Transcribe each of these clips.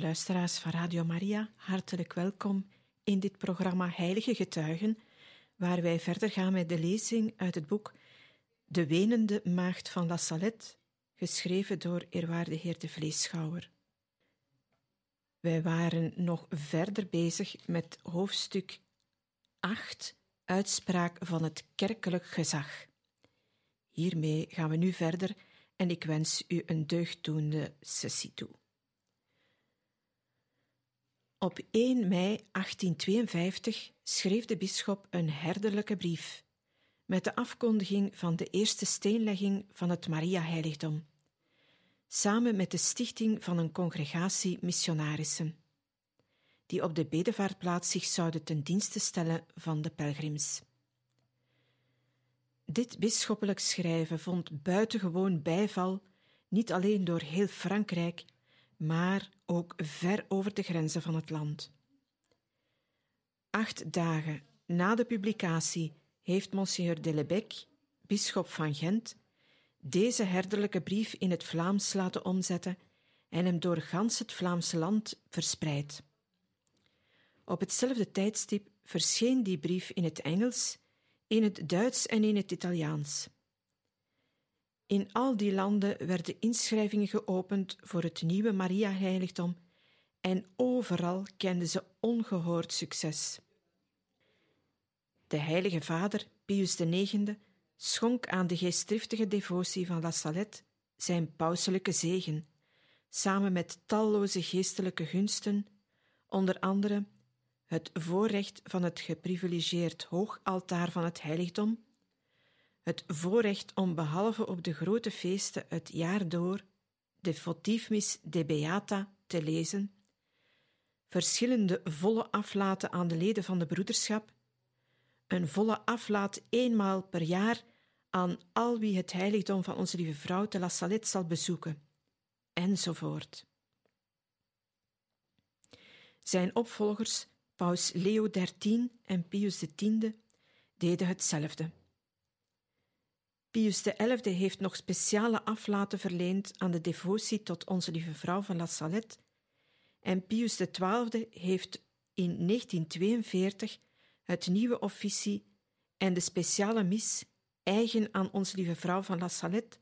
Luisteraars van Radio Maria, hartelijk welkom in dit programma Heilige Getuigen, waar wij verder gaan met de lezing uit het boek De Wenende Maagd van La Salette, geschreven door eerwaarde heer de Vleeschouwer. Wij waren nog verder bezig met hoofdstuk 8, uitspraak van het kerkelijk gezag. Hiermee gaan we nu verder en ik wens u een deugddoende sessie toe. Op 1 mei 1852 schreef de bisschop een herderlijke brief met de afkondiging van de eerste steenlegging van het Maria-heiligdom, samen met de stichting van een congregatie missionarissen, die op de bedevaartplaats zich zouden ten dienste stellen van de pelgrims. Dit bisschoppelijk schrijven vond buitengewoon bijval, niet alleen door heel Frankrijk, maar ook ver over de grenzen van het land. Acht dagen na de publicatie heeft Monseigneur Delebecq, bisschop van Gent, deze herderlijke brief in het Vlaams laten omzetten en hem door gans het Vlaamse land verspreid. Op hetzelfde tijdstip verscheen die brief in het Engels, in het Duits en in het Italiaans. In al die landen werden inschrijvingen geopend voor het nieuwe Maria-heiligdom en overal kenden ze ongehoord succes. De heilige vader, Pius IX, schonk aan de geestdriftige devotie van La Salette zijn pauselijke zegen, samen met talloze geestelijke gunsten, onder andere het voorrecht van het geprivilegeerd hoogaltaar van het heiligdom, het voorrecht om behalve op de grote feesten het jaar door de votiefmis de Beata te lezen, verschillende volle aflaten aan de leden van de broederschap, een volle aflaat eenmaal per jaar aan al wie het heiligdom van onze lieve vrouw te La Salette zal bezoeken, enzovoort. Zijn opvolgers, paus Leo XIII en Pius X, deden hetzelfde. Pius XI heeft nog speciale aflaten verleend aan de devotie tot Onze Lieve Vrouw van La Salette en Pius XII heeft in 1942 het nieuwe officie en de speciale mis eigen aan Onze Lieve Vrouw van La Salette,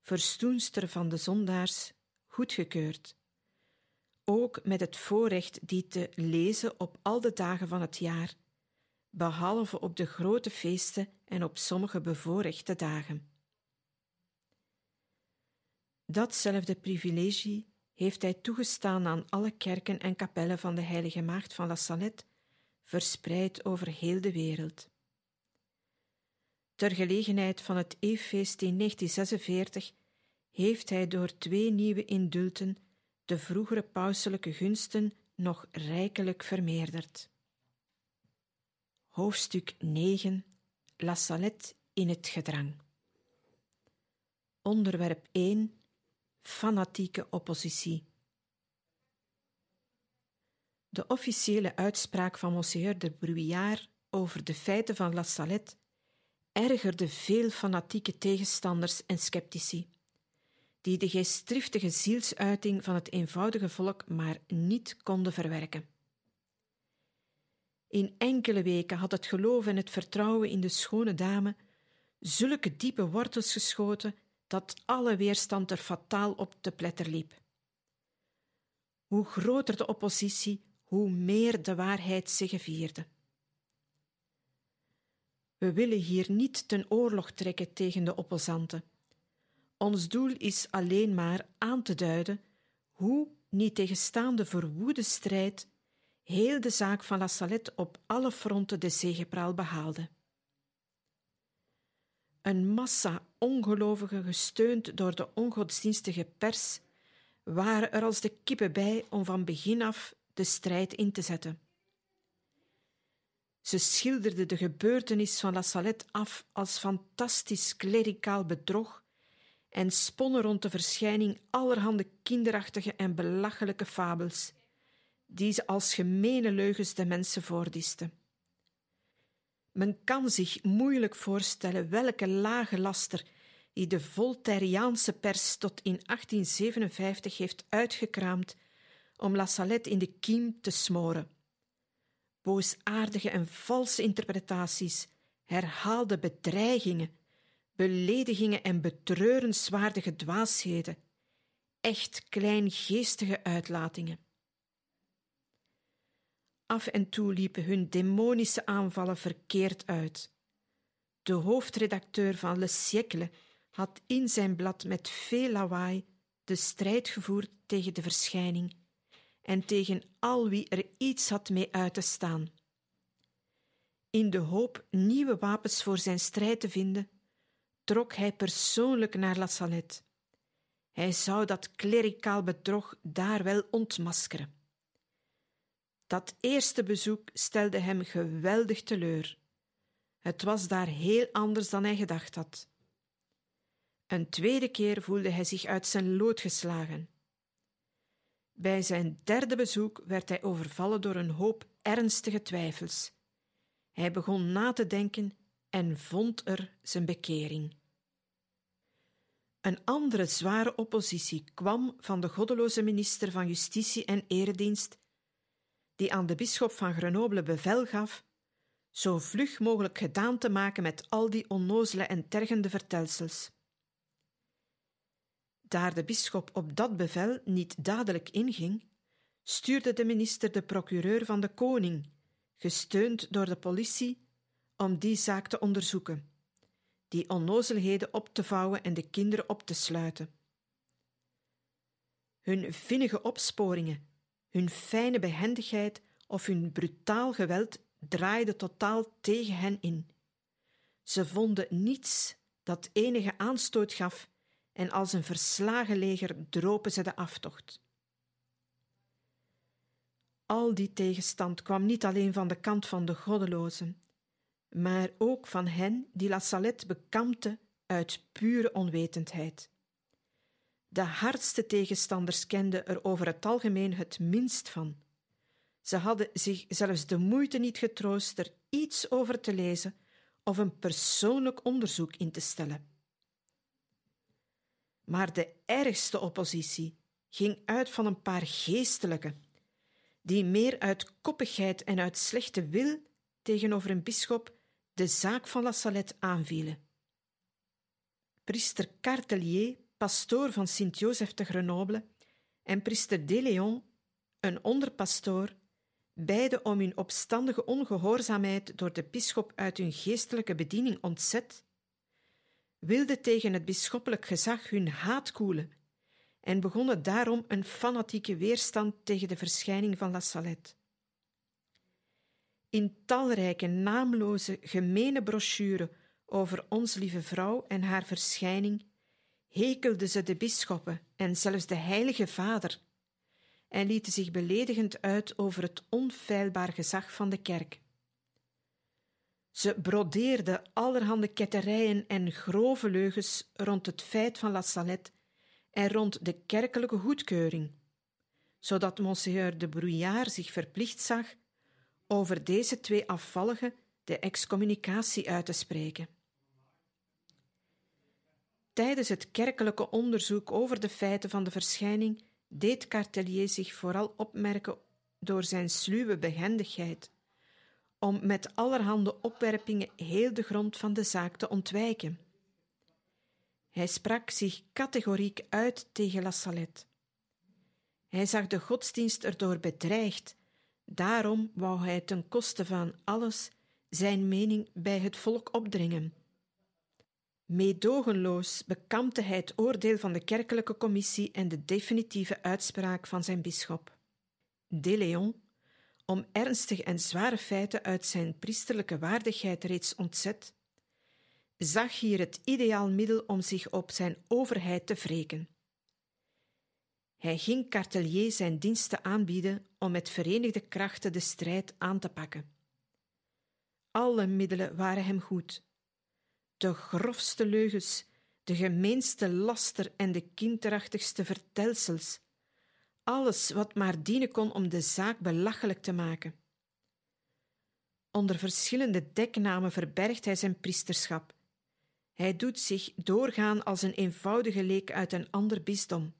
verstoenster van de zondaars, goedgekeurd. Ook met het voorrecht die te lezen op al de dagen van het jaar – behalve op de grote feesten en op sommige bevoorrechte dagen. Datzelfde privilegie heeft hij toegestaan aan alle kerken en kapellen van de Heilige Maagd van La Salette, verspreid over heel de wereld. Ter gelegenheid van het Eeffeest in 1946 heeft hij door twee nieuwe indulten de vroegere pauselijke gunsten nog rijkelijk vermeerderd. Hoofdstuk 9 La Salette in het gedrang. Onderwerp 1 Fanatieke oppositie. De officiële uitspraak van Monseigneur de Bruyère over de feiten van La Salette ergerde veel fanatieke tegenstanders en sceptici, die de geestdriftige zielsuiting van het eenvoudige volk maar niet konden verwerken. In enkele weken had het geloof en het vertrouwen in de schone dame zulke diepe wortels geschoten dat alle weerstand er fataal op te pletter liep. Hoe groter de oppositie, hoe meer de waarheid zegevierde. We willen hier niet ten oorlog trekken tegen de opposanten. Ons doel is alleen maar aan te duiden hoe, niet tegenstaande verwoede strijd, heel de zaak van La Salette op alle fronten de zegepraal behaalde. een massa ongelovigen, gesteund door de ongodsdienstige pers, waren er als de kippen bij om van begin af de strijd in te zetten. Ze schilderde de gebeurtenis van La Salette af als fantastisch klericaal bedrog en sponnen rond de verschijning allerhande kinderachtige en belachelijke fabels, die ze als gemene leugens de mensen voordisten. Men kan zich moeilijk voorstellen welke lage laster die de Voltairiaanse pers tot in 1857 heeft uitgekraamd om La Salette in de kiem te smoren. Boosaardige en valse interpretaties, herhaalde bedreigingen, beledigingen en betreurenswaardige dwaasheden, echt kleingeestige uitlatingen. Af en toe liepen hun demonische aanvallen verkeerd uit. De hoofdredacteur van Le Siècle had in zijn blad met veel lawaai de strijd gevoerd tegen de verschijning en tegen al wie er iets had mee uit te staan. In de hoop nieuwe wapens voor zijn strijd te vinden, trok hij persoonlijk naar La Salette. Hij zou dat klericaal bedrog daar wel ontmaskeren. Dat eerste bezoek stelde hem geweldig teleur. Het was daar heel anders dan hij gedacht had. Een tweede keer voelde hij zich uit zijn lood geslagen. Bij zijn derde bezoek werd hij overvallen door een hoop ernstige twijfels. Hij begon na te denken en vond er zijn bekering. Een andere zware oppositie kwam van de goddeloze minister van Justitie en Eredienst, die aan de bisschop van Grenoble bevel gaf zo vlug mogelijk gedaan te maken met al die onnozele en tergende vertelsels. Daar de bisschop op dat bevel niet dadelijk inging, stuurde de minister de procureur van de koning, gesteund door de politie, om die zaak te onderzoeken, die onnozelheden op te vouwen en de kinderen op te sluiten. Hun vinnige opsporingen, hun fijne behendigheid of hun brutaal geweld draaide totaal tegen hen in. Ze vonden niets dat enige aanstoot gaf en als een verslagen leger dropen ze de aftocht. Al die tegenstand kwam niet alleen van de kant van de goddelozen, maar ook van hen die La Salette bekampten uit pure onwetendheid. De hardste tegenstanders kenden er over het algemeen het minst van. Ze hadden zich zelfs de moeite niet getroost er iets over te lezen of een persoonlijk onderzoek in te stellen. Maar de ergste oppositie ging uit van een paar geestelijken, die meer uit koppigheid en uit slechte wil tegenover een bisschop de zaak van La Salette aanvielen. Priester Cartelier, pastoor van Sint-Joseph te Grenoble, en priester De Leon, een onderpastoor, beide om hun opstandige ongehoorzaamheid door de bisschop uit hun geestelijke bediening ontzet, wilden tegen het bisschoppelijk gezag hun haat koelen en begonnen daarom een fanatieke weerstand tegen de verschijning van La Salette. In talrijke, naamloze, gemene brochures over Ons Lieve Vrouw en haar verschijning hekelden ze de bisschoppen en zelfs de Heilige Vader en lieten zich beledigend uit over het onfeilbaar gezag van de kerk. Ze brodeerde allerhande ketterijen en grove leugens rond het feit van La Salette en rond de kerkelijke goedkeuring, zodat Monseigneur de Brouillard zich verplicht zag over deze twee afvalligen de excommunicatie uit te spreken. Tijdens het kerkelijke onderzoek over de feiten van de verschijning deed Cartelier zich vooral opmerken door zijn sluwe behendigheid om met allerhande opwerpingen heel de grond van de zaak te ontwijken. Hij sprak zich categoriek uit tegen La Salette. Hij zag de godsdienst erdoor bedreigd, daarom wou hij ten koste van alles zijn mening bij het volk opdringen. Meedogenloos bekampte hij het oordeel van de kerkelijke commissie en de definitieve uitspraak van zijn bisschop. De Leon om ernstige en zware feiten uit zijn priesterlijke waardigheid reeds ontzet, zag hier het ideaal middel om zich op zijn overheid te wreken. Hij ging Cartelier zijn diensten aanbieden om met verenigde krachten de strijd aan te pakken. Alle middelen waren hem goed. De grofste leugens, de gemeenste laster en de kinderachtigste vertelsels. Alles wat maar dienen kon om de zaak belachelijk te maken. Onder verschillende deknamen verbergt hij zijn priesterschap. Hij doet zich doorgaan als een eenvoudige leek uit een ander bisdom,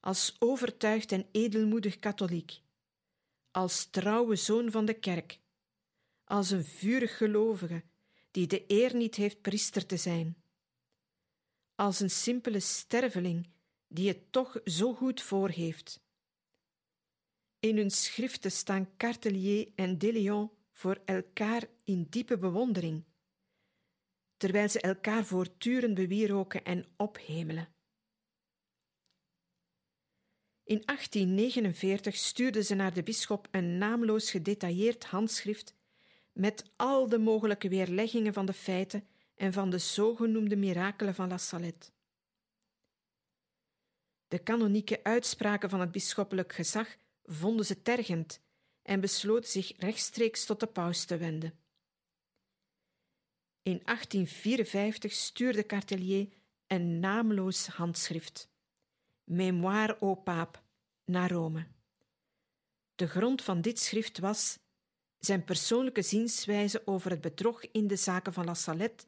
als overtuigd en edelmoedig katholiek, als trouwe zoon van de kerk, als een vurig gelovige die de eer niet heeft priester te zijn, als een simpele sterveling die het toch zo goed voor heeft. In hun schriften staan Cartelier en Deleon voor elkaar in diepe bewondering, terwijl ze elkaar voortdurend bewieroken en ophemelen. In 1849 stuurde ze naar de bisschop een naamloos gedetailleerd handschrift met al de mogelijke weerleggingen van de feiten en van de zogenoemde mirakelen van La Salette. De kanonieke uitspraken van het bisschoppelijk gezag vonden ze tergend en besloot zich rechtstreeks tot de paus te wenden. In 1854 stuurde Cartelier een naamloos handschrift, Mémoire au Pape, naar Rome. De grond van dit schrift was zijn persoonlijke zienswijze over het bedrog in de zaken van La Salette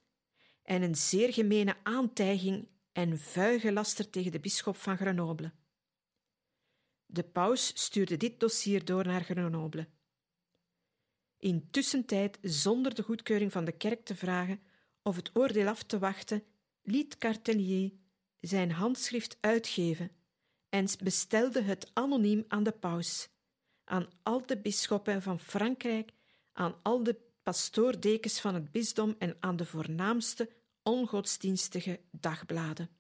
en een zeer gemene aantijging en vuige laster tegen de bisschop van Grenoble. De paus stuurde dit dossier door naar Grenoble. Intussen tijd, zonder de goedkeuring van de kerk te vragen of het oordeel af te wachten, liet Cartelier zijn handschrift uitgeven en bestelde het anoniem aan de paus, aan al de bisschoppen van Frankrijk, aan al de pastoordekens van het bisdom en aan de voornaamste ongodsdienstige dagbladen.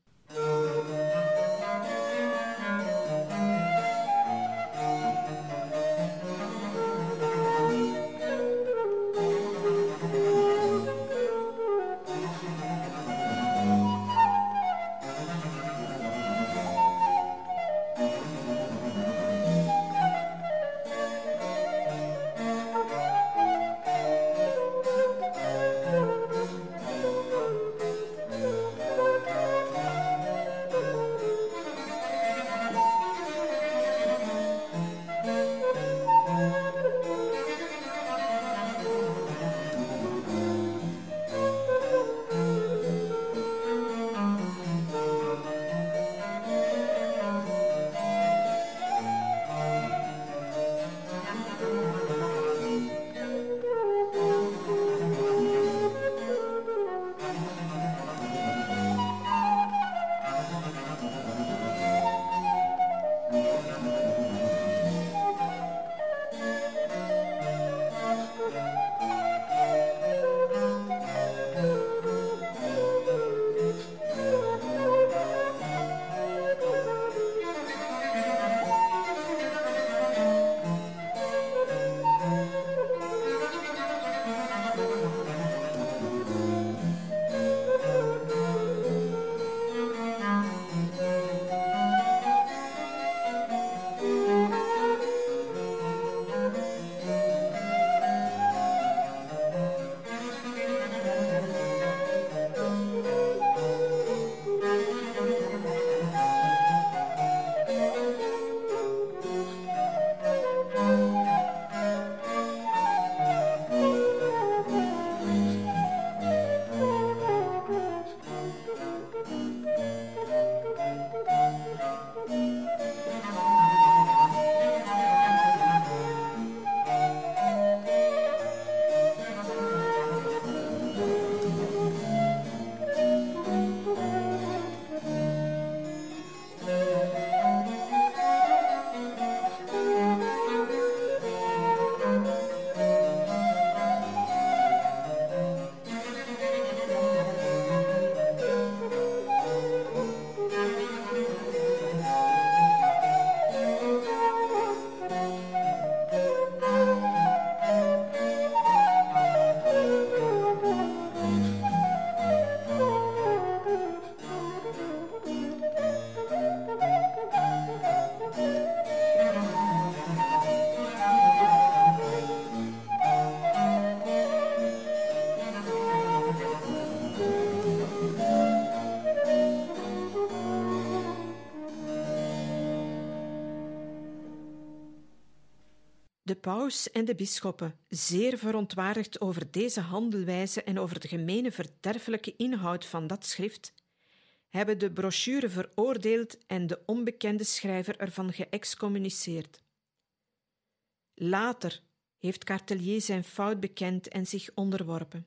En de bisschoppen, zeer verontwaardigd over deze handelwijze en over de gemene verderfelijke inhoud van dat schrift, hebben de brochure veroordeeld en de onbekende schrijver ervan geëxcommuniceerd. Later heeft Cartelier zijn fout bekend en zich onderworpen.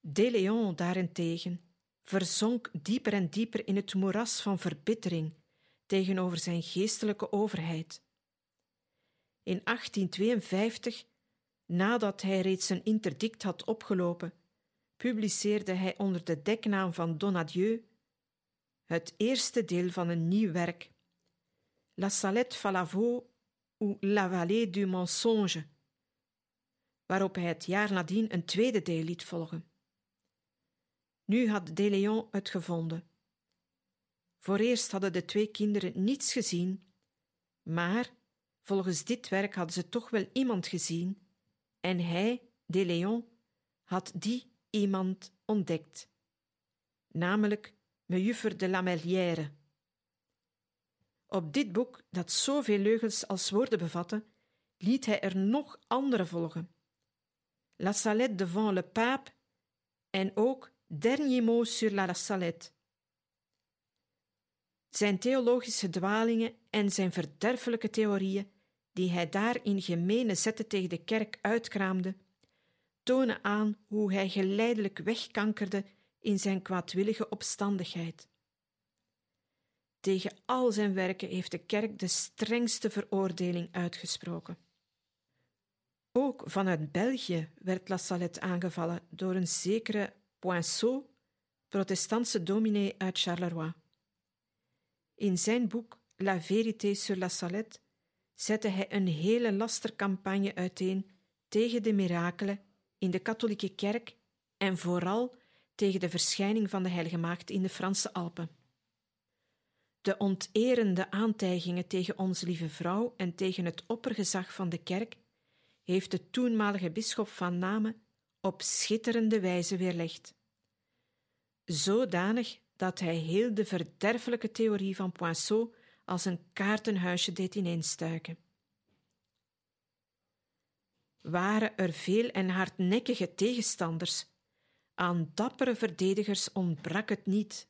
De Leon daarentegen verzonk dieper en dieper in het moeras van verbittering tegenover zijn geestelijke overheid. In 1852, nadat hij reeds een interdict had opgelopen, publiceerde hij onder de deknaam van Donadieu het eerste deel van een nieuw werk, La Salette Falavaux ou La Vallée du Mensonge, waarop hij het jaar nadien een tweede deel liet volgen. Nu had De Leon het gevonden. Voor eerst hadden de twee kinderen niets gezien, maar volgens dit werk hadden ze toch wel iemand gezien, en hij, De Leon, had die iemand ontdekt, namelijk mejuffer de Lamellière. Op dit boek, dat zoveel leugens als woorden bevatte, liet hij er nog andere volgen. La Salette devant le Pape en ook Dernier mot sur la Salette. Zijn theologische dwalingen en zijn verderfelijke theorieën, die hij daar in gemene zetten tegen de kerk uitkraamde, tonen aan hoe hij geleidelijk wegkankerde in zijn kwaadwillige opstandigheid. Tegen al zijn werken heeft de kerk de strengste veroordeling uitgesproken. Ook vanuit België werd La Salette aangevallen door een zekere Poinceau, protestantse dominee uit Charleroi. In zijn boek La vérité sur la Salette zette hij een hele lastercampagne uiteen tegen de mirakelen in de katholieke kerk en vooral tegen de verschijning van de Heilige Maagd in de Franse Alpen. De onterende aantijgingen tegen onze lieve vrouw en tegen het oppergezag van de kerk heeft de toenmalige bisschop van Namen op schitterende wijze weerlegd. Zodanig dat hij heel de verderfelijke theorie van Poinceau als een kaartenhuisje deed ineenstuiken. Waren er veel en hardnekkige tegenstanders, aan dappere verdedigers ontbrak het niet.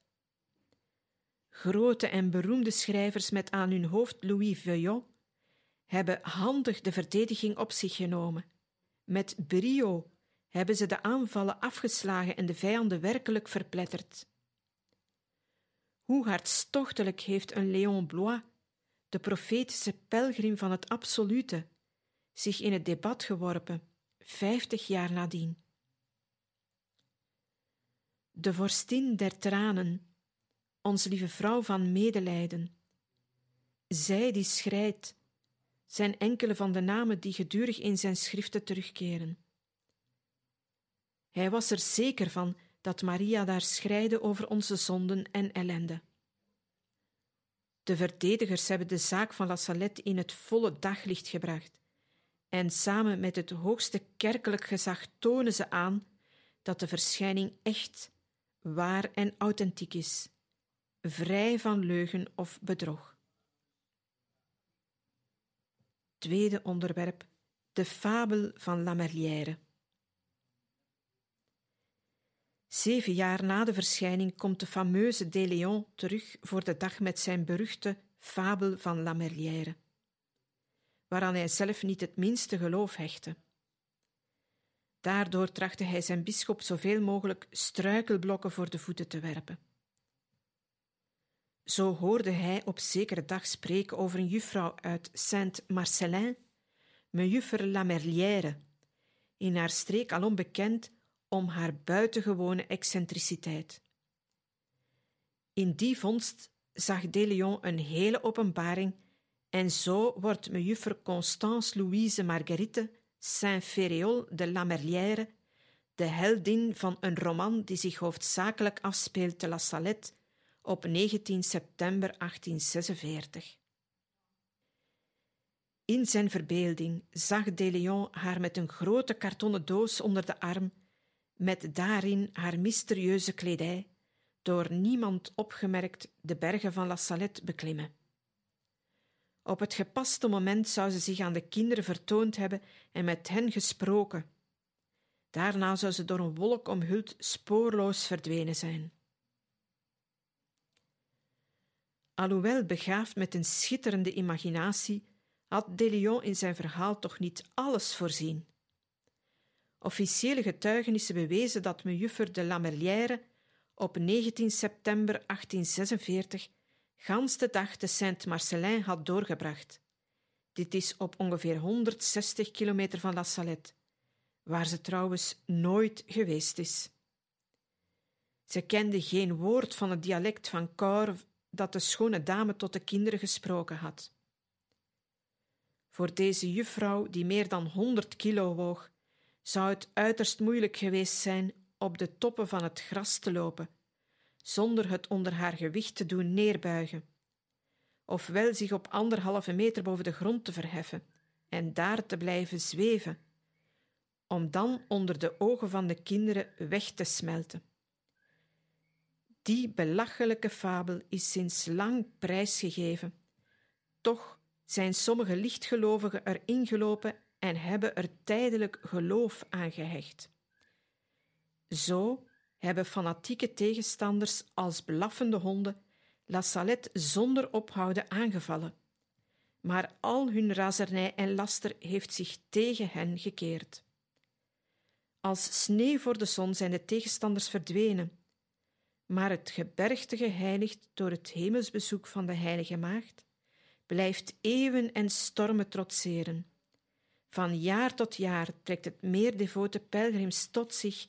Grote en beroemde schrijvers met aan hun hoofd Louis Veuillot hebben handig de verdediging op zich genomen. Met brio hebben ze de aanvallen afgeslagen en de vijanden werkelijk verpletterd. Hoe hartstochtelijk heeft een Léon Blois, de profetische pelgrim van het absolute, zich in het debat geworpen, vijftig jaar nadien. De vorstin der tranen, onze lieve vrouw van medelijden, zij die schrijdt, zijn enkele van de namen die gedurig in zijn schriften terugkeren. Hij was er zeker van dat Maria daar schreide over onze zonden en ellende. De verdedigers hebben de zaak van La Salette in het volle daglicht gebracht, en samen met het hoogste kerkelijk gezag tonen ze aan dat de verschijning echt, waar en authentiek is, vrij van leugen of bedrog. Tweede onderwerp: de fabel van La Merlière. Zeven jaar na de verschijning komt de fameuze De Leon terug voor de dag met zijn beruchte fabel van La Merlière, waaraan hij zelf niet het minste geloof hechtte. Daardoor trachtte hij zijn bisschop zoveel mogelijk struikelblokken voor de voeten te werpen. Zo hoorde hij op zekere dag spreken over een juffrouw uit Saint-Marcellin, mejuffer La Merlière, in haar streek alom bekend om haar buitengewone excentriciteit. In die vondst zag De Leon een hele openbaring en zo wordt mejuffer Constance Louise Marguerite Saint-Féréol de Lamerlière de heldin van een roman die zich hoofdzakelijk afspeelt te La Salette op 19 september 1846. In zijn verbeelding zag De Leon haar met een grote kartonnen doos onder de arm met daarin haar mysterieuze kledij, door niemand opgemerkt de bergen van La Salette beklimmen. Op het gepaste moment zou ze zich aan de kinderen vertoond hebben en met hen gesproken. Daarna zou ze door een wolk omhuld spoorloos verdwenen zijn. Alhoewel begaafd met een schitterende imaginatie, had De Leon in zijn verhaal toch niet alles voorzien. Officiële getuigenissen bewezen dat mejuffer de Lamerlière op 19 september 1846 gans de dag de Saint-Marcelin had doorgebracht. Dit is op ongeveer 160 kilometer van La Salette, waar ze trouwens nooit geweest is. Ze kende geen woord van het dialect van Cor dat de schone dame tot de kinderen gesproken had. Voor deze juffrouw, die meer dan 100 kilo woog, zou het uiterst moeilijk geweest zijn op de toppen van het gras te lopen, zonder het onder haar gewicht te doen neerbuigen, ofwel zich op anderhalve meter boven de grond te verheffen en daar te blijven zweven, om dan onder de ogen van de kinderen weg te smelten. Die belachelijke fabel is sinds lang prijsgegeven. Toch zijn sommige lichtgelovigen er ingelopen en hebben er tijdelijk geloof aan gehecht. Zo hebben fanatieke tegenstanders als blaffende honden La Salette zonder ophouden aangevallen. Maar al hun razernij en laster heeft zich tegen hen gekeerd. Als sneeuw voor de zon zijn de tegenstanders verdwenen, maar het gebergte geheiligd door het hemelsbezoek van de Heilige Maagd blijft eeuwen en stormen trotseren. Van jaar tot jaar trekt het meer devote pelgrims tot zich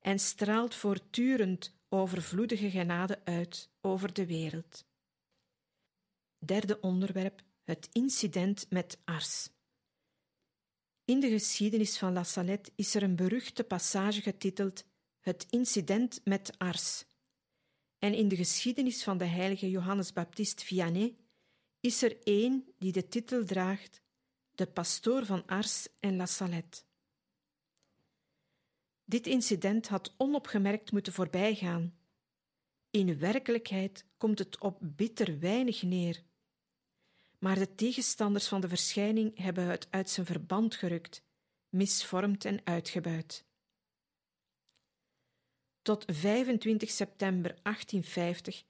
en straalt voortdurend overvloedige genade uit over de wereld. Derde onderwerp: het incident met Ars. In de geschiedenis van La Salette is er een beruchte passage getiteld Het incident met Ars. En in de geschiedenis van de heilige Johannes Baptist Vianney is er één die de titel draagt De pastoor van Ars en La Salette. Dit incident had onopgemerkt moeten voorbijgaan. In werkelijkheid komt het op bitter weinig neer. Maar de tegenstanders van de verschijning hebben het uit zijn verband gerukt, misvormd en uitgebuit. Tot 25 september 1850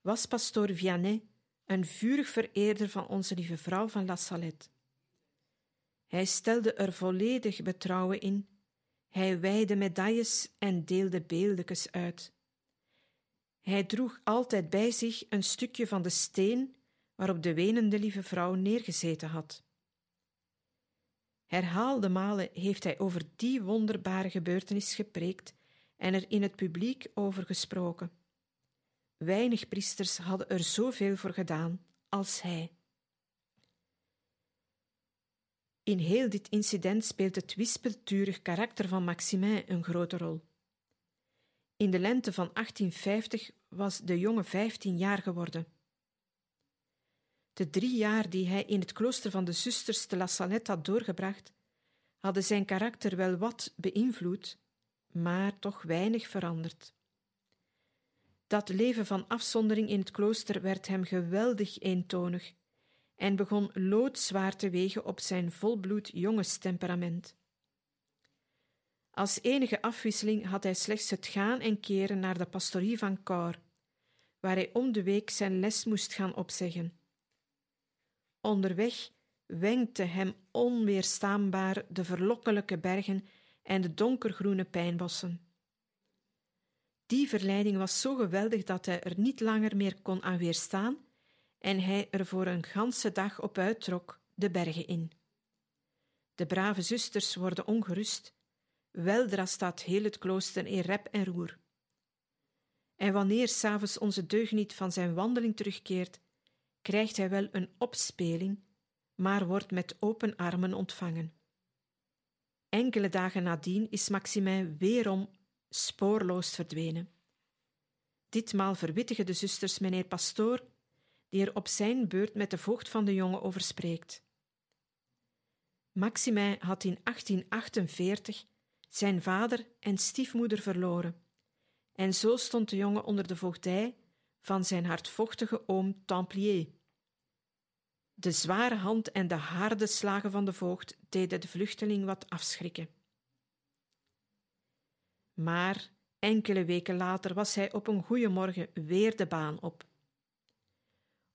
was pastoor Vianney een vurig vereerder van onze lieve vrouw van La Salette. Hij stelde er volledig betrouwen in, hij wijde medailles en deelde beeldekes uit. Hij droeg altijd bij zich een stukje van de steen waarop de wenende lieve vrouw neergezeten had. Herhaalde malen heeft hij over die wonderbare gebeurtenis gepreekt en er in het publiek over gesproken. Weinig priesters hadden er zoveel voor gedaan als hij. In heel dit incident speelt het wispelturig karakter van Maximin een grote rol. In de lente van 1850 was de jonge vijftien jaar geworden. De drie jaar die hij in het klooster van de zusters te La Salette had doorgebracht, hadden zijn karakter wel wat beïnvloed, maar toch weinig veranderd. Dat leven van afzondering in het klooster werd hem geweldig eentonig en begon loodzwaar te wegen op zijn volbloed jongenstemperament. Als enige afwisseling had hij slechts het gaan en keren naar de pastorie van Cor, waar hij om de week zijn les moest gaan opzeggen. Onderweg wenkte hem onweerstaanbaar de verlokkelijke bergen en de donkergroene pijnbossen. Die verleiding was zo geweldig dat hij er niet langer meer kon aan weerstaan en hij er voor een ganse dag op uittrok, de bergen in. De brave zusters worden ongerust. Weldra staat heel het klooster in rep en roer. En wanneer s'avonds onze deugniet van zijn wandeling terugkeert, krijgt hij wel een opspeling, maar wordt met open armen ontvangen. Enkele dagen nadien is Maximin weerom spoorloos verdwenen. Ditmaal verwittigen de zusters meneer Pastoor, die er op zijn beurt met de voogd van de jongen over spreekt. Had in 1848 zijn vader en stiefmoeder verloren, en zo stond de jongen onder de voogdij van zijn hardvochtige oom Templier. De zware hand en de harde slagen van de voogd deden de vluchteling wat afschrikken. Maar enkele weken later was hij op een goede morgen weer de baan op.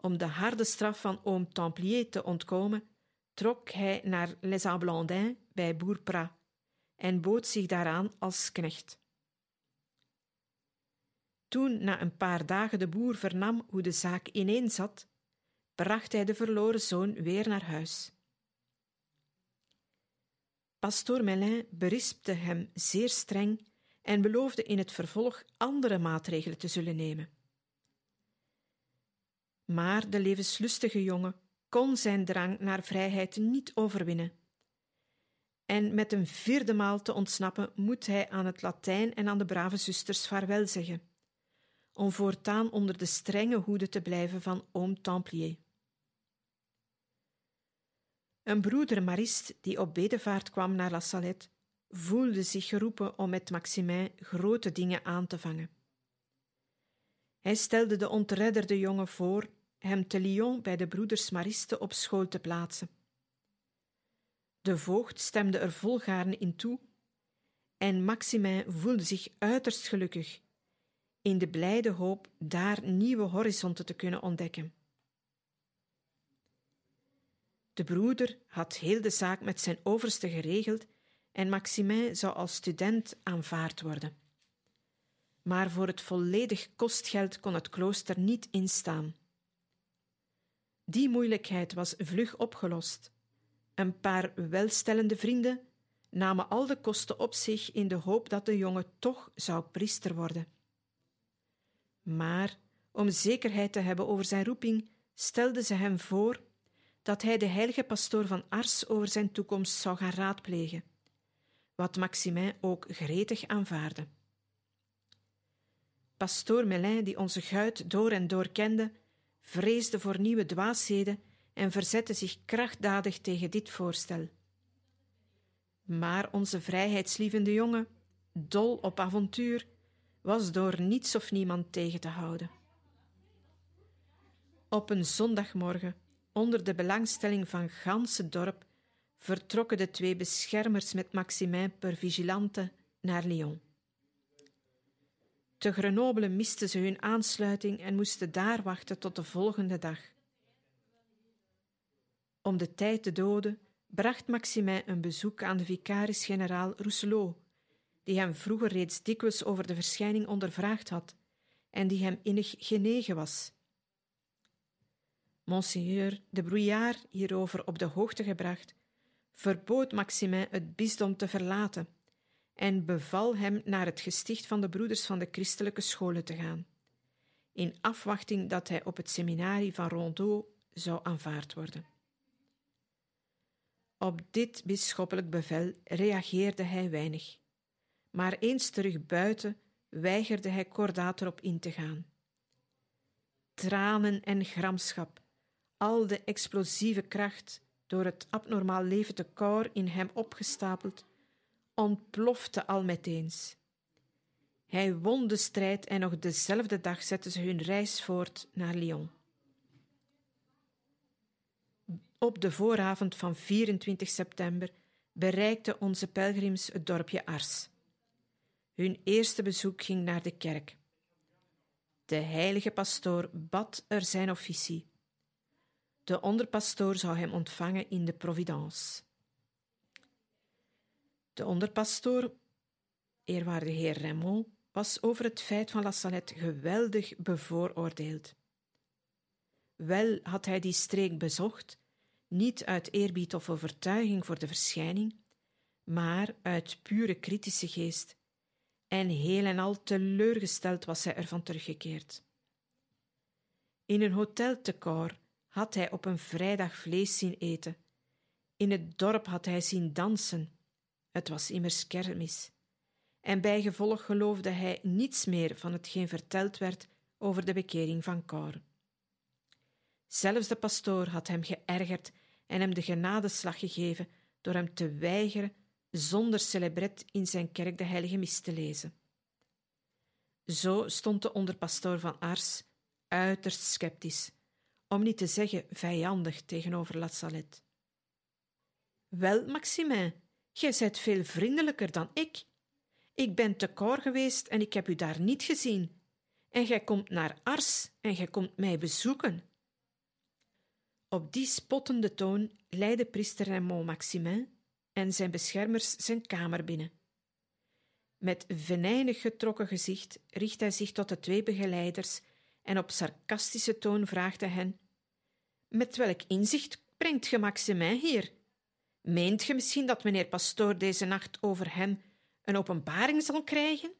Om de harde straf van oom Templier te ontkomen, trok hij naar Les Ablandins bij boer Prat en bood zich daaraan als knecht. Toen na een paar dagen de boer vernam hoe de zaak ineen zat, bracht hij de verloren zoon weer naar huis. Pastoor Melin berispte hem zeer streng en beloofde in het vervolg andere maatregelen te zullen nemen. Maar de levenslustige jongen kon zijn drang naar vrijheid niet overwinnen. En met een vierde maal te ontsnappen moet hij aan het Latijn en aan de brave zusters vaarwel zeggen, om voortaan onder de strenge hoede te blijven van oom Templier. Een broeder Marist die op bedevaart kwam naar La Salette, voelde zich geroepen om met Maximin grote dingen aan te vangen. Hij stelde de ontredderde jongen voor hem te Lyon bij de broeders Mariste op school te plaatsen. De voogd stemde er volgaarne in toe en Maximin voelde zich uiterst gelukkig in de blijde hoop daar nieuwe horizonten te kunnen ontdekken. De broeder had heel de zaak met zijn overste geregeld en Maximin zou als student aanvaard worden. Maar voor het volledig kostgeld kon het klooster niet instaan. Die moeilijkheid was vlug opgelost. Een paar welstellende vrienden namen al de kosten op zich in de hoop dat de jongen toch zou priester worden. Maar om zekerheid te hebben over zijn roeping, stelden ze hem voor dat hij de heilige pastoor van Ars over zijn toekomst zou gaan raadplegen, wat Maximin ook gretig aanvaarde. Pastoor Melin, die onze guit door en door kende, vreesde voor nieuwe dwaasheden en verzette zich krachtdadig tegen dit voorstel. Maar onze vrijheidslievende jongen, dol op avontuur, was door niets of niemand tegen te houden. Op een zondagmorgen, onder de belangstelling van gans het dorp, vertrokken de twee beschermers met Maximin per vigilante naar Lyon. Te Grenoble misten ze hun aansluiting en moesten daar wachten tot de volgende dag. Om de tijd te doden bracht Maximin een bezoek aan de vicaris-generaal Rousselot, die hem vroeger reeds dikwijls over de verschijning ondervraagd had en die hem innig genegen was. Monseigneur de Brouillard, hierover op de hoogte gebracht, verbood Maximin het bisdom te verlaten en beval hem naar het gesticht van de broeders van de christelijke scholen te gaan, in afwachting dat hij op het seminarie van Rondeau zou aanvaard worden. Op dit bisschoppelijk bevel reageerde hij weinig, maar eens terug buiten weigerde hij kordaat erop in te gaan. Tranen en gramschap, al de explosieve kracht door het abnormaal levende koor in hem opgestapeld, ontplofte al meteens. Hij won de strijd en nog dezelfde dag zetten ze hun reis voort naar Lyon. Op de vooravond van 24 september bereikten onze pelgrims het dorpje Ars. Hun eerste bezoek ging naar de kerk. De heilige pastoor bad er zijn officie. De onderpastoor zou hem ontvangen in de Providence. De onderpastoor, eerwaarde heer Raymond, was over het feit van La Salette geweldig bevooroordeeld. Wel had hij die streek bezocht, niet uit eerbied of overtuiging voor de verschijning, maar uit pure kritische geest, en heel en al teleurgesteld was hij ervan teruggekeerd. In een hotel te Cor had hij op een vrijdag vlees zien eten. In het dorp had hij zien dansen. Het was immers kermis. En bijgevolg geloofde hij niets meer van hetgeen verteld werd over de bekering van Cor. Zelfs de pastoor had hem geërgerd en hem de genadeslag gegeven door hem te weigeren zonder celebret in zijn kerk de heilige mis te lezen. Zo stond de onderpastoor van Ars uiterst sceptisch om niet te zeggen vijandig tegenover La Salette. Wel, Maximin, gij zijt veel vriendelijker dan ik. Ik ben te koor geweest en ik heb u daar niet gezien. En gij komt naar Ars en gij komt mij bezoeken. Op die spottende toon leidde priester Raymond Maximin en zijn beschermers zijn kamer binnen. Met venijnig getrokken gezicht richt hij zich tot de twee begeleiders en op sarcastische toon vraagt hij hen: Met welk inzicht brengt ge Maximin hier? Meent ge misschien dat meneer Pastoor deze nacht over hem een openbaring zal krijgen?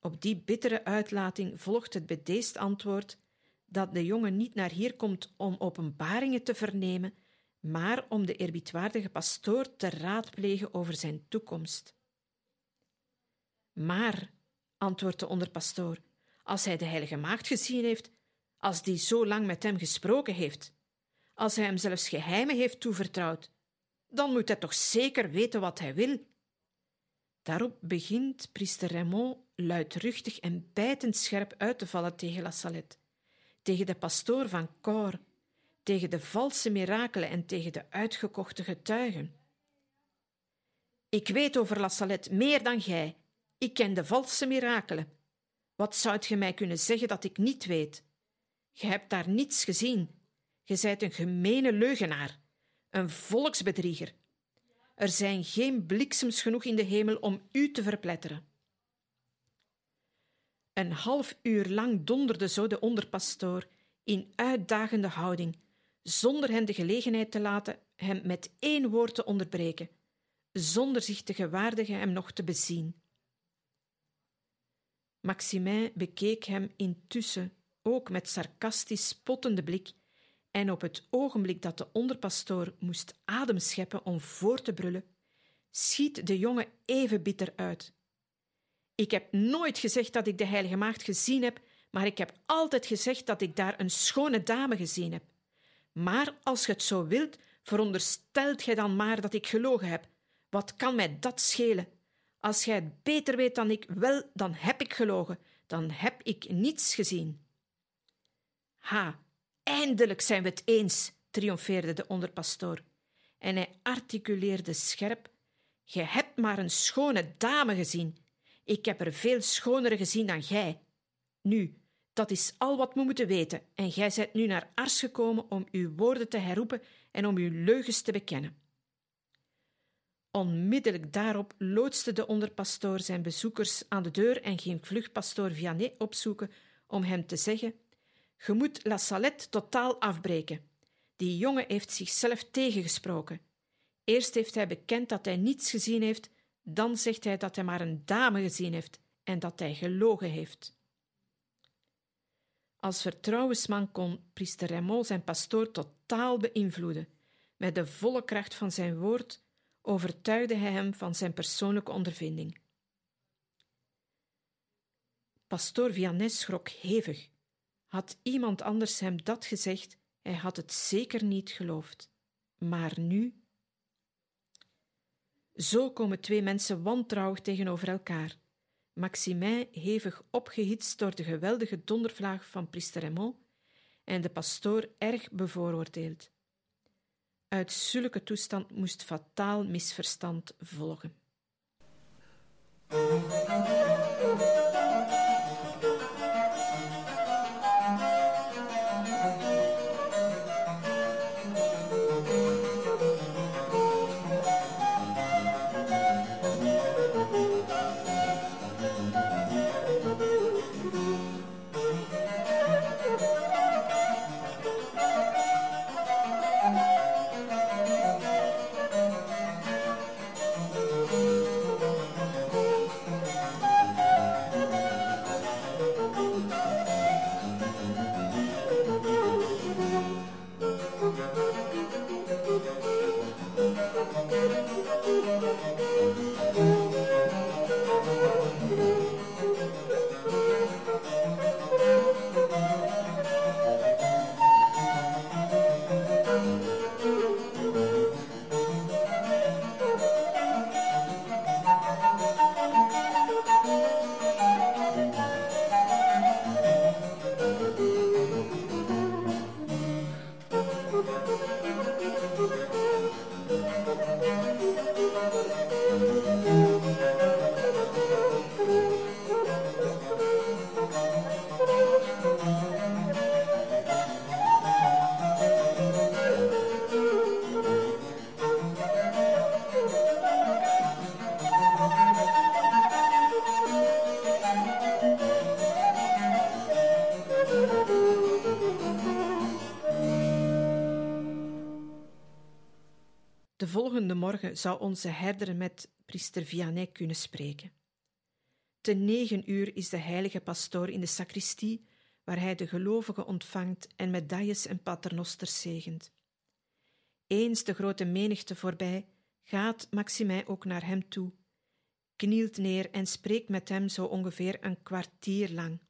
Op die bittere uitlating volgt het bedeesd antwoord dat de jongen niet naar hier komt om openbaringen te vernemen, maar om de eerbiedwaardige pastoor te raadplegen over zijn toekomst. Maar, antwoordt de onderpastoor, als hij de heilige maagd gezien heeft, als die zo lang met hem gesproken heeft, als hij hem zelfs geheimen heeft toevertrouwd, dan moet hij toch zeker weten wat hij wil. Daarop begint priester Raymond luidruchtig en bijtend scherp uit te vallen tegen La Salette, tegen de pastoor van Cor, tegen de valse mirakelen en tegen de uitgekochte getuigen. Ik weet over La Salette meer dan gij. Ik ken de valse mirakelen. Wat zoudt ge mij kunnen zeggen dat ik niet weet? Ge hebt daar niets gezien. Ge zijt een gemene leugenaar, een volksbedrieger. Er zijn geen bliksems genoeg in de hemel om u te verpletteren. Een half uur lang donderde zo de onderpastoor in uitdagende houding, zonder hen de gelegenheid te laten hem met één woord te onderbreken, zonder zich te gewaardigen hem nog te bezien. Maximin bekeek hem intussen ook met sarcastisch spottende blik, en op het ogenblik dat de onderpastoor moest adem scheppen om voor te brullen, schiet de jongen even bitter uit. Ik heb nooit gezegd dat ik de Heilige Maagd gezien heb, maar ik heb altijd gezegd dat ik daar een schone dame gezien heb. Maar als je het zo wilt, veronderstelt gij dan maar dat ik gelogen heb. Wat kan mij dat schelen? Als gij het beter weet dan ik, wel, dan heb ik gelogen, dan heb ik niets gezien. Ha, eindelijk zijn we het eens, triomfeerde de onderpastoor. En hij articuleerde scherp: Gij hebt maar een schone dame gezien. Ik heb er veel schonere gezien dan gij. Nu, dat is al wat we moeten weten, en gij zijt nu naar Ars gekomen om uw woorden te herroepen en om uw leugens te bekennen. Onmiddellijk daarop loodste de onderpastoor zijn bezoekers aan de deur en ging vlug Vianney opzoeken om hem te zeggen: Je moet La Salette totaal afbreken. Die jongen heeft zichzelf tegengesproken. Eerst heeft hij bekend dat hij niets gezien heeft, dan zegt hij dat hij maar een dame gezien heeft en dat hij gelogen heeft. Als vertrouwensman kon priester Raymond zijn pastoor totaal beïnvloeden. Met de volle kracht van zijn woord overtuigde hij hem van zijn persoonlijke ondervinding. Pastoor Vianney schrok hevig. Had iemand anders hem dat gezegd, hij had het zeker niet geloofd. Maar nu. Zo komen twee mensen wantrouwig tegenover elkaar. Maximin hevig opgehitst door de geweldige dondervlaag van priester Raymond en de pastoor erg bevooroordeeld. Uit zulke toestand moest fataal misverstand volgen. De volgende morgen zou onze herder met priester Vianney kunnen spreken. Te negen uur is de heilige pastoor in de sacristie, waar hij de gelovigen ontvangt en medailles en paternosters zegent. Eens de grote menigte voorbij, gaat Maximijn ook naar hem toe, knielt neer en spreekt met hem zo ongeveer een kwartier lang.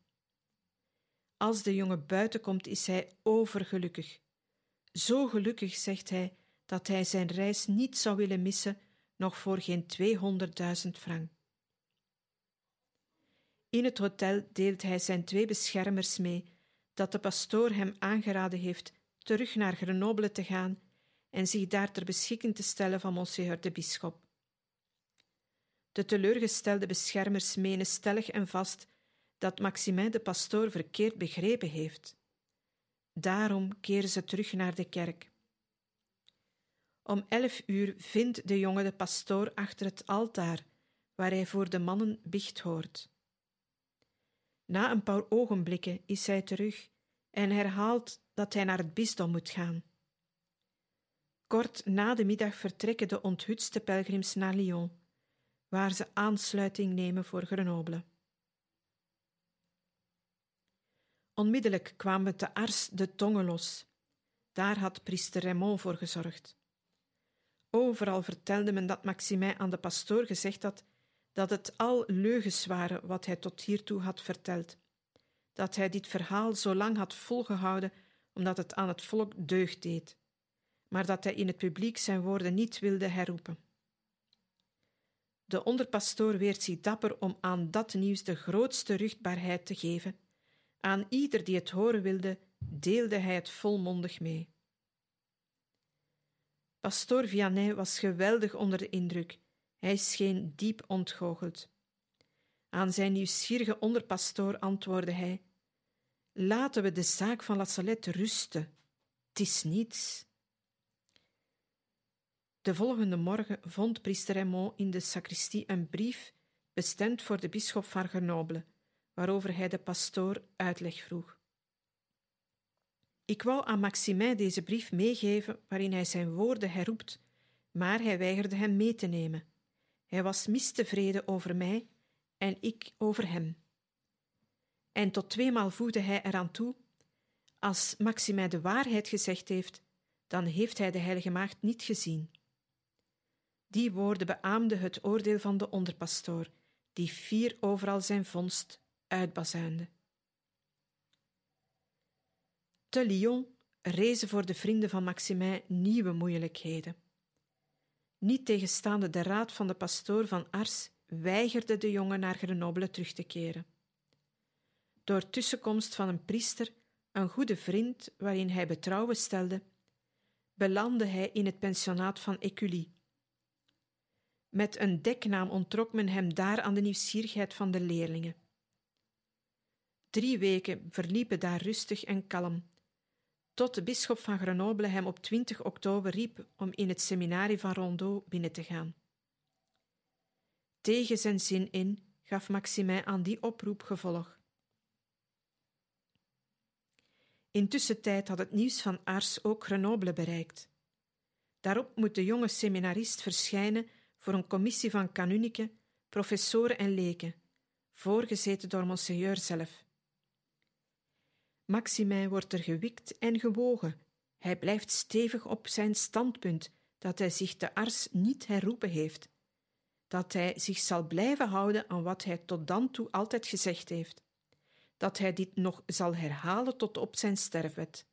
Als de jongen buiten komt, is hij overgelukkig. Zo gelukkig, zegt hij, dat hij zijn reis niet zou willen missen, nog voor geen tweehonderdduizend frank. In het hotel deelt hij zijn twee beschermers mee dat de pastoor hem aangeraden heeft terug naar Grenoble te gaan en zich daar ter beschikking te stellen van monseigneur de bisschop. De teleurgestelde beschermers menen stellig en vast dat Maximin de pastoor verkeerd begrepen heeft. Daarom keren ze terug naar de kerk. Om elf uur vindt de jongen de pastoor achter het altaar, waar hij voor de mannen bicht hoort. Na een paar ogenblikken is hij terug en herhaalt dat hij naar het bisdom moet gaan. Kort na de middag vertrekken de onthutste pelgrims naar Lyon, waar ze aansluiting nemen voor Grenoble. Onmiddellijk kwamen te Ars de tongen los. Daar had priester Raymond voor gezorgd. Overal vertelde men dat Maximijn aan de pastoor gezegd had dat het al leugens waren wat hij tot hiertoe had verteld, dat hij dit verhaal zo lang had volgehouden omdat het aan het volk deugd deed, maar dat hij in het publiek zijn woorden niet wilde herroepen. De onderpastoor weert zich dapper om aan dat nieuws de grootste ruchtbaarheid te geven. Aan ieder die het horen wilde, deelde hij het volmondig mee. Pastoor Vianney was geweldig onder de indruk. Hij scheen diep ontgoocheld. Aan zijn nieuwsgierige onderpastoor antwoordde hij: Laten we de zaak van La Salette rusten. Het is niets. De volgende morgen vond priester Raymond in de sacristie een brief bestemd voor de bisschop van Grenoble, waarover hij de pastoor uitleg vroeg. Ik wou aan Maximijn deze brief meegeven waarin hij zijn woorden herroept, maar hij weigerde hem mee te nemen. Hij was mistevreden over mij en ik over hem. En tot tweemaal voegde hij eraan toe: Als Maximijn de waarheid gezegd heeft, dan heeft hij de Heilige Maagd niet gezien. Die woorden beaamden het oordeel van de onderpastoor, die fier overal zijn vondst uitbazuinde. Te Lyon rezen voor de vrienden van Maximin nieuwe moeilijkheden. Niet tegenstaande de raad van de pastoor van Ars weigerde de jongen naar Grenoble terug te keren. Door tussenkomst van een priester, een goede vriend waarin hij betrouwen stelde, belandde hij in het pensionaat van Écully. Met een deknaam ontrok men hem daar aan de nieuwsgierigheid van de leerlingen. Drie weken verliepen daar rustig en kalm, tot de bisschop van Grenoble hem op 20 oktober riep om in het seminarie van Rondeau binnen te gaan. Tegen zijn zin in gaf Maximin aan die oproep gevolg. Intussen tijd had het nieuws van Ars ook Grenoble bereikt. Daarop moet de jonge seminarist verschijnen voor een commissie van kanuniken, professoren en leken, voorgezeten door monseigneur zelf. Maximijn wordt er gewikt en gewogen. Hij blijft stevig op zijn standpunt dat hij zich de ars niet herroepen heeft, dat hij zich zal blijven houden aan wat hij tot dan toe altijd gezegd heeft, dat hij dit nog zal herhalen tot op zijn sterfbed.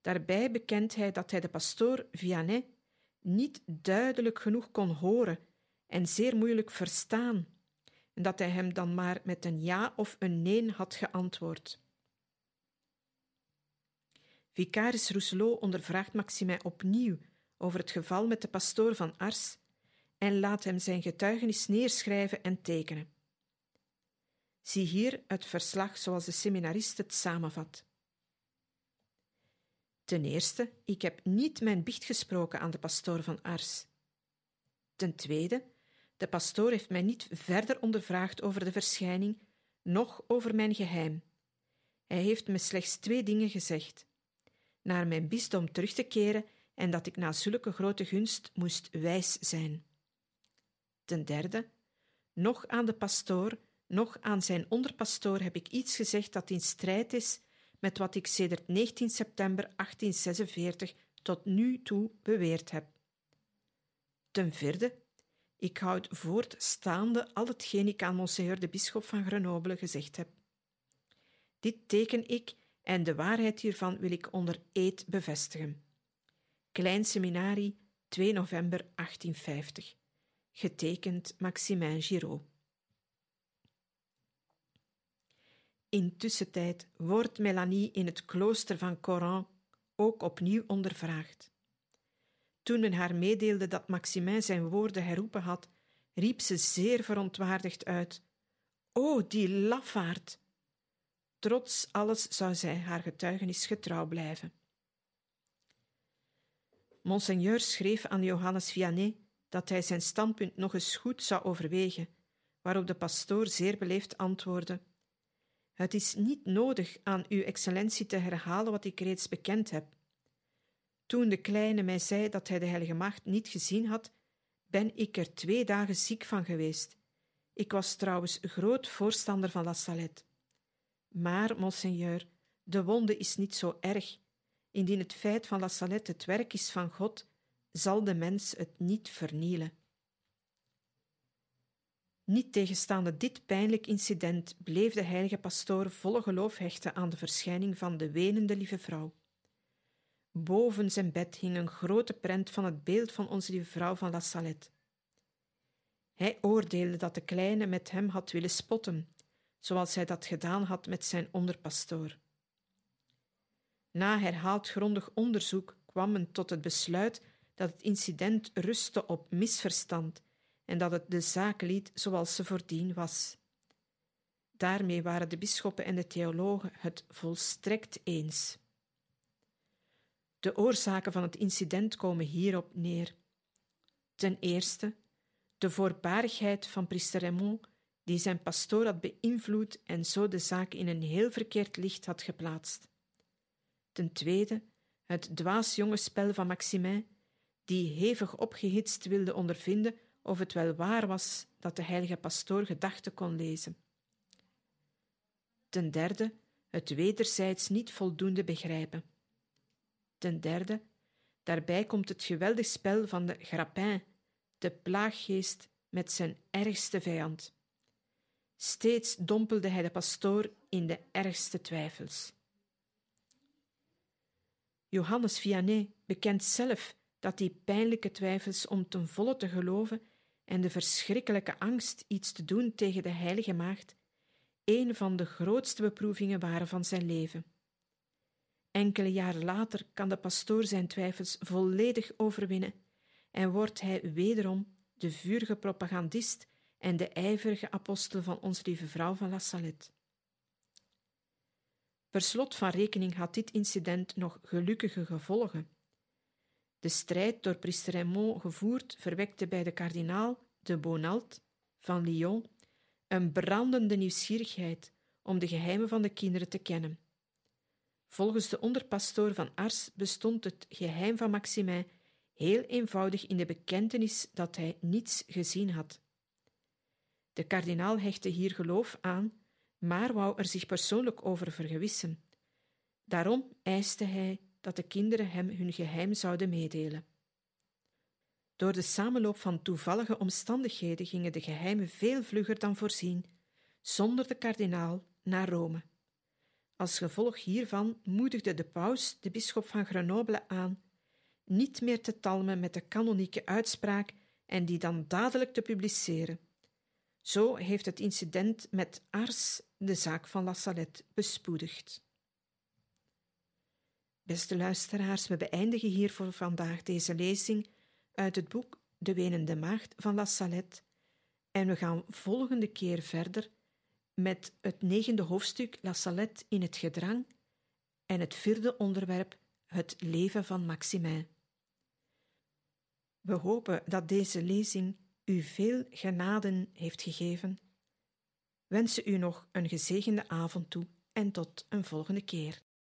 Daarbij bekent hij dat hij de pastoor Vianney niet duidelijk genoeg kon horen en zeer moeilijk verstaan, en dat hij hem dan maar met een ja of een nee had geantwoord. Vicaris Rousselot ondervraagt Maximin opnieuw over het geval met de pastoor van Ars en laat hem zijn getuigenis neerschrijven en tekenen. Zie hier het verslag zoals de seminarist het samenvat. Ten eerste, ik heb niet mijn biecht gesproken aan de pastoor van Ars. Ten tweede, de pastoor heeft mij niet verder ondervraagd over de verschijning, noch over mijn geheim. Hij heeft me slechts twee dingen gezegd: naar mijn bisdom terug te keren en dat ik na zulke grote gunst moest wijs zijn. Ten derde, nog aan de pastoor, nog aan zijn onderpastoor heb ik iets gezegd dat in strijd is met wat ik sedert 19 september 1846 tot nu toe beweerd heb. Ten vierde, ik houd voortstaande al hetgeen ik aan monseigneur de bisschop van Grenoble gezegd heb. Dit teken ik en de waarheid hiervan wil ik onder eed bevestigen. Klein Seminarie, 2 november 1850. Getekend Maximin Giraud. Intussen wordt Melanie in het klooster van Coran ook opnieuw ondervraagd. Toen men haar meedeelde dat Maximin zijn woorden herroepen had, riep ze zeer verontwaardigd uit: O, die lafaard! Trots alles zou zij haar getuigenis getrouw blijven. Monseigneur schreef aan Johannes Vianney dat hij zijn standpunt nog eens goed zou overwegen, waarop de pastoor zeer beleefd antwoordde: Het is niet nodig aan uw excellentie te herhalen wat ik reeds bekend heb. Toen de kleine mij zei dat hij de Heilige Maagd niet gezien had, ben ik er twee dagen ziek van geweest. Ik was trouwens groot voorstander van La Salette. Maar, monseigneur, de wonde is niet zo erg. Indien het feit van La Salette het werk is van God, zal de mens het niet vernielen. Niet tegenstaande dit pijnlijk incident bleef de heilige pastoor volle geloof hechten aan de verschijning van de wenende lieve vrouw. Boven zijn bed hing een grote prent van het beeld van onze lieve vrouw van La Salette. Hij oordeelde dat de kleine met hem had willen spotten, zoals hij dat gedaan had met zijn onderpastoor. Na herhaald grondig onderzoek kwam men tot het besluit dat het incident rustte op misverstand en dat het de zaak liet zoals ze voordien was. Daarmee waren de bisschoppen en de theologen het volstrekt eens. De oorzaken van het incident komen hierop neer. Ten eerste de voorbarigheid van priester Raymond, die zijn pastoor had beïnvloed en zo de zaak in een heel verkeerd licht had geplaatst. Ten tweede het dwaas jonge spel van Maximin, die hevig opgehitst wilde ondervinden of het wel waar was dat de heilige pastoor gedachten kon lezen. Ten derde het wederzijds niet voldoende begrijpen. Ten derde, daarbij komt het geweldig spel van de grappin, de plaaggeest met zijn ergste vijand. Steeds dompelde hij de pastoor in de ergste twijfels. Johannes Vianney bekent zelf dat die pijnlijke twijfels om ten volle te geloven en de verschrikkelijke angst iets te doen tegen de heilige maagd een van de grootste beproevingen waren van zijn leven. Enkele jaren later kan de pastoor zijn twijfels volledig overwinnen en wordt hij wederom de vurige propagandist en de ijverige apostel van onze lieve vrouw van La Salette. Per slot van rekening had dit incident nog gelukkige gevolgen. De strijd door priester Raymond gevoerd verwekte bij de kardinaal de Bonald van Lyon een brandende nieuwsgierigheid om de geheimen van de kinderen te kennen. Volgens de onderpastoor van Ars bestond het geheim van Maximin heel eenvoudig in de bekentenis dat hij niets gezien had. De kardinaal hechtte hier geloof aan, maar wou er zich persoonlijk over vergewissen. Daarom eiste hij dat de kinderen hem hun geheim zouden meedelen. Door de samenloop van toevallige omstandigheden gingen de geheimen veel vlugger dan voorzien, zonder de kardinaal naar Rome. Als gevolg hiervan moedigde de paus de bisschop van Grenoble aan niet meer te talmen met de kanonieke uitspraak en die dan dadelijk te publiceren. Zo heeft het incident met Ars de zaak van La Salette bespoedigd. Beste luisteraars, we beëindigen hier voor vandaag deze lezing uit het boek De Wenende Maagd van La Salette en we gaan volgende keer verder met het negende hoofdstuk La Salette in het gedrang en het vierde onderwerp het leven van Maximin. We hopen dat deze lezing u veel genaden heeft gegeven. Wensen u nog een gezegende avond toe en tot een volgende keer.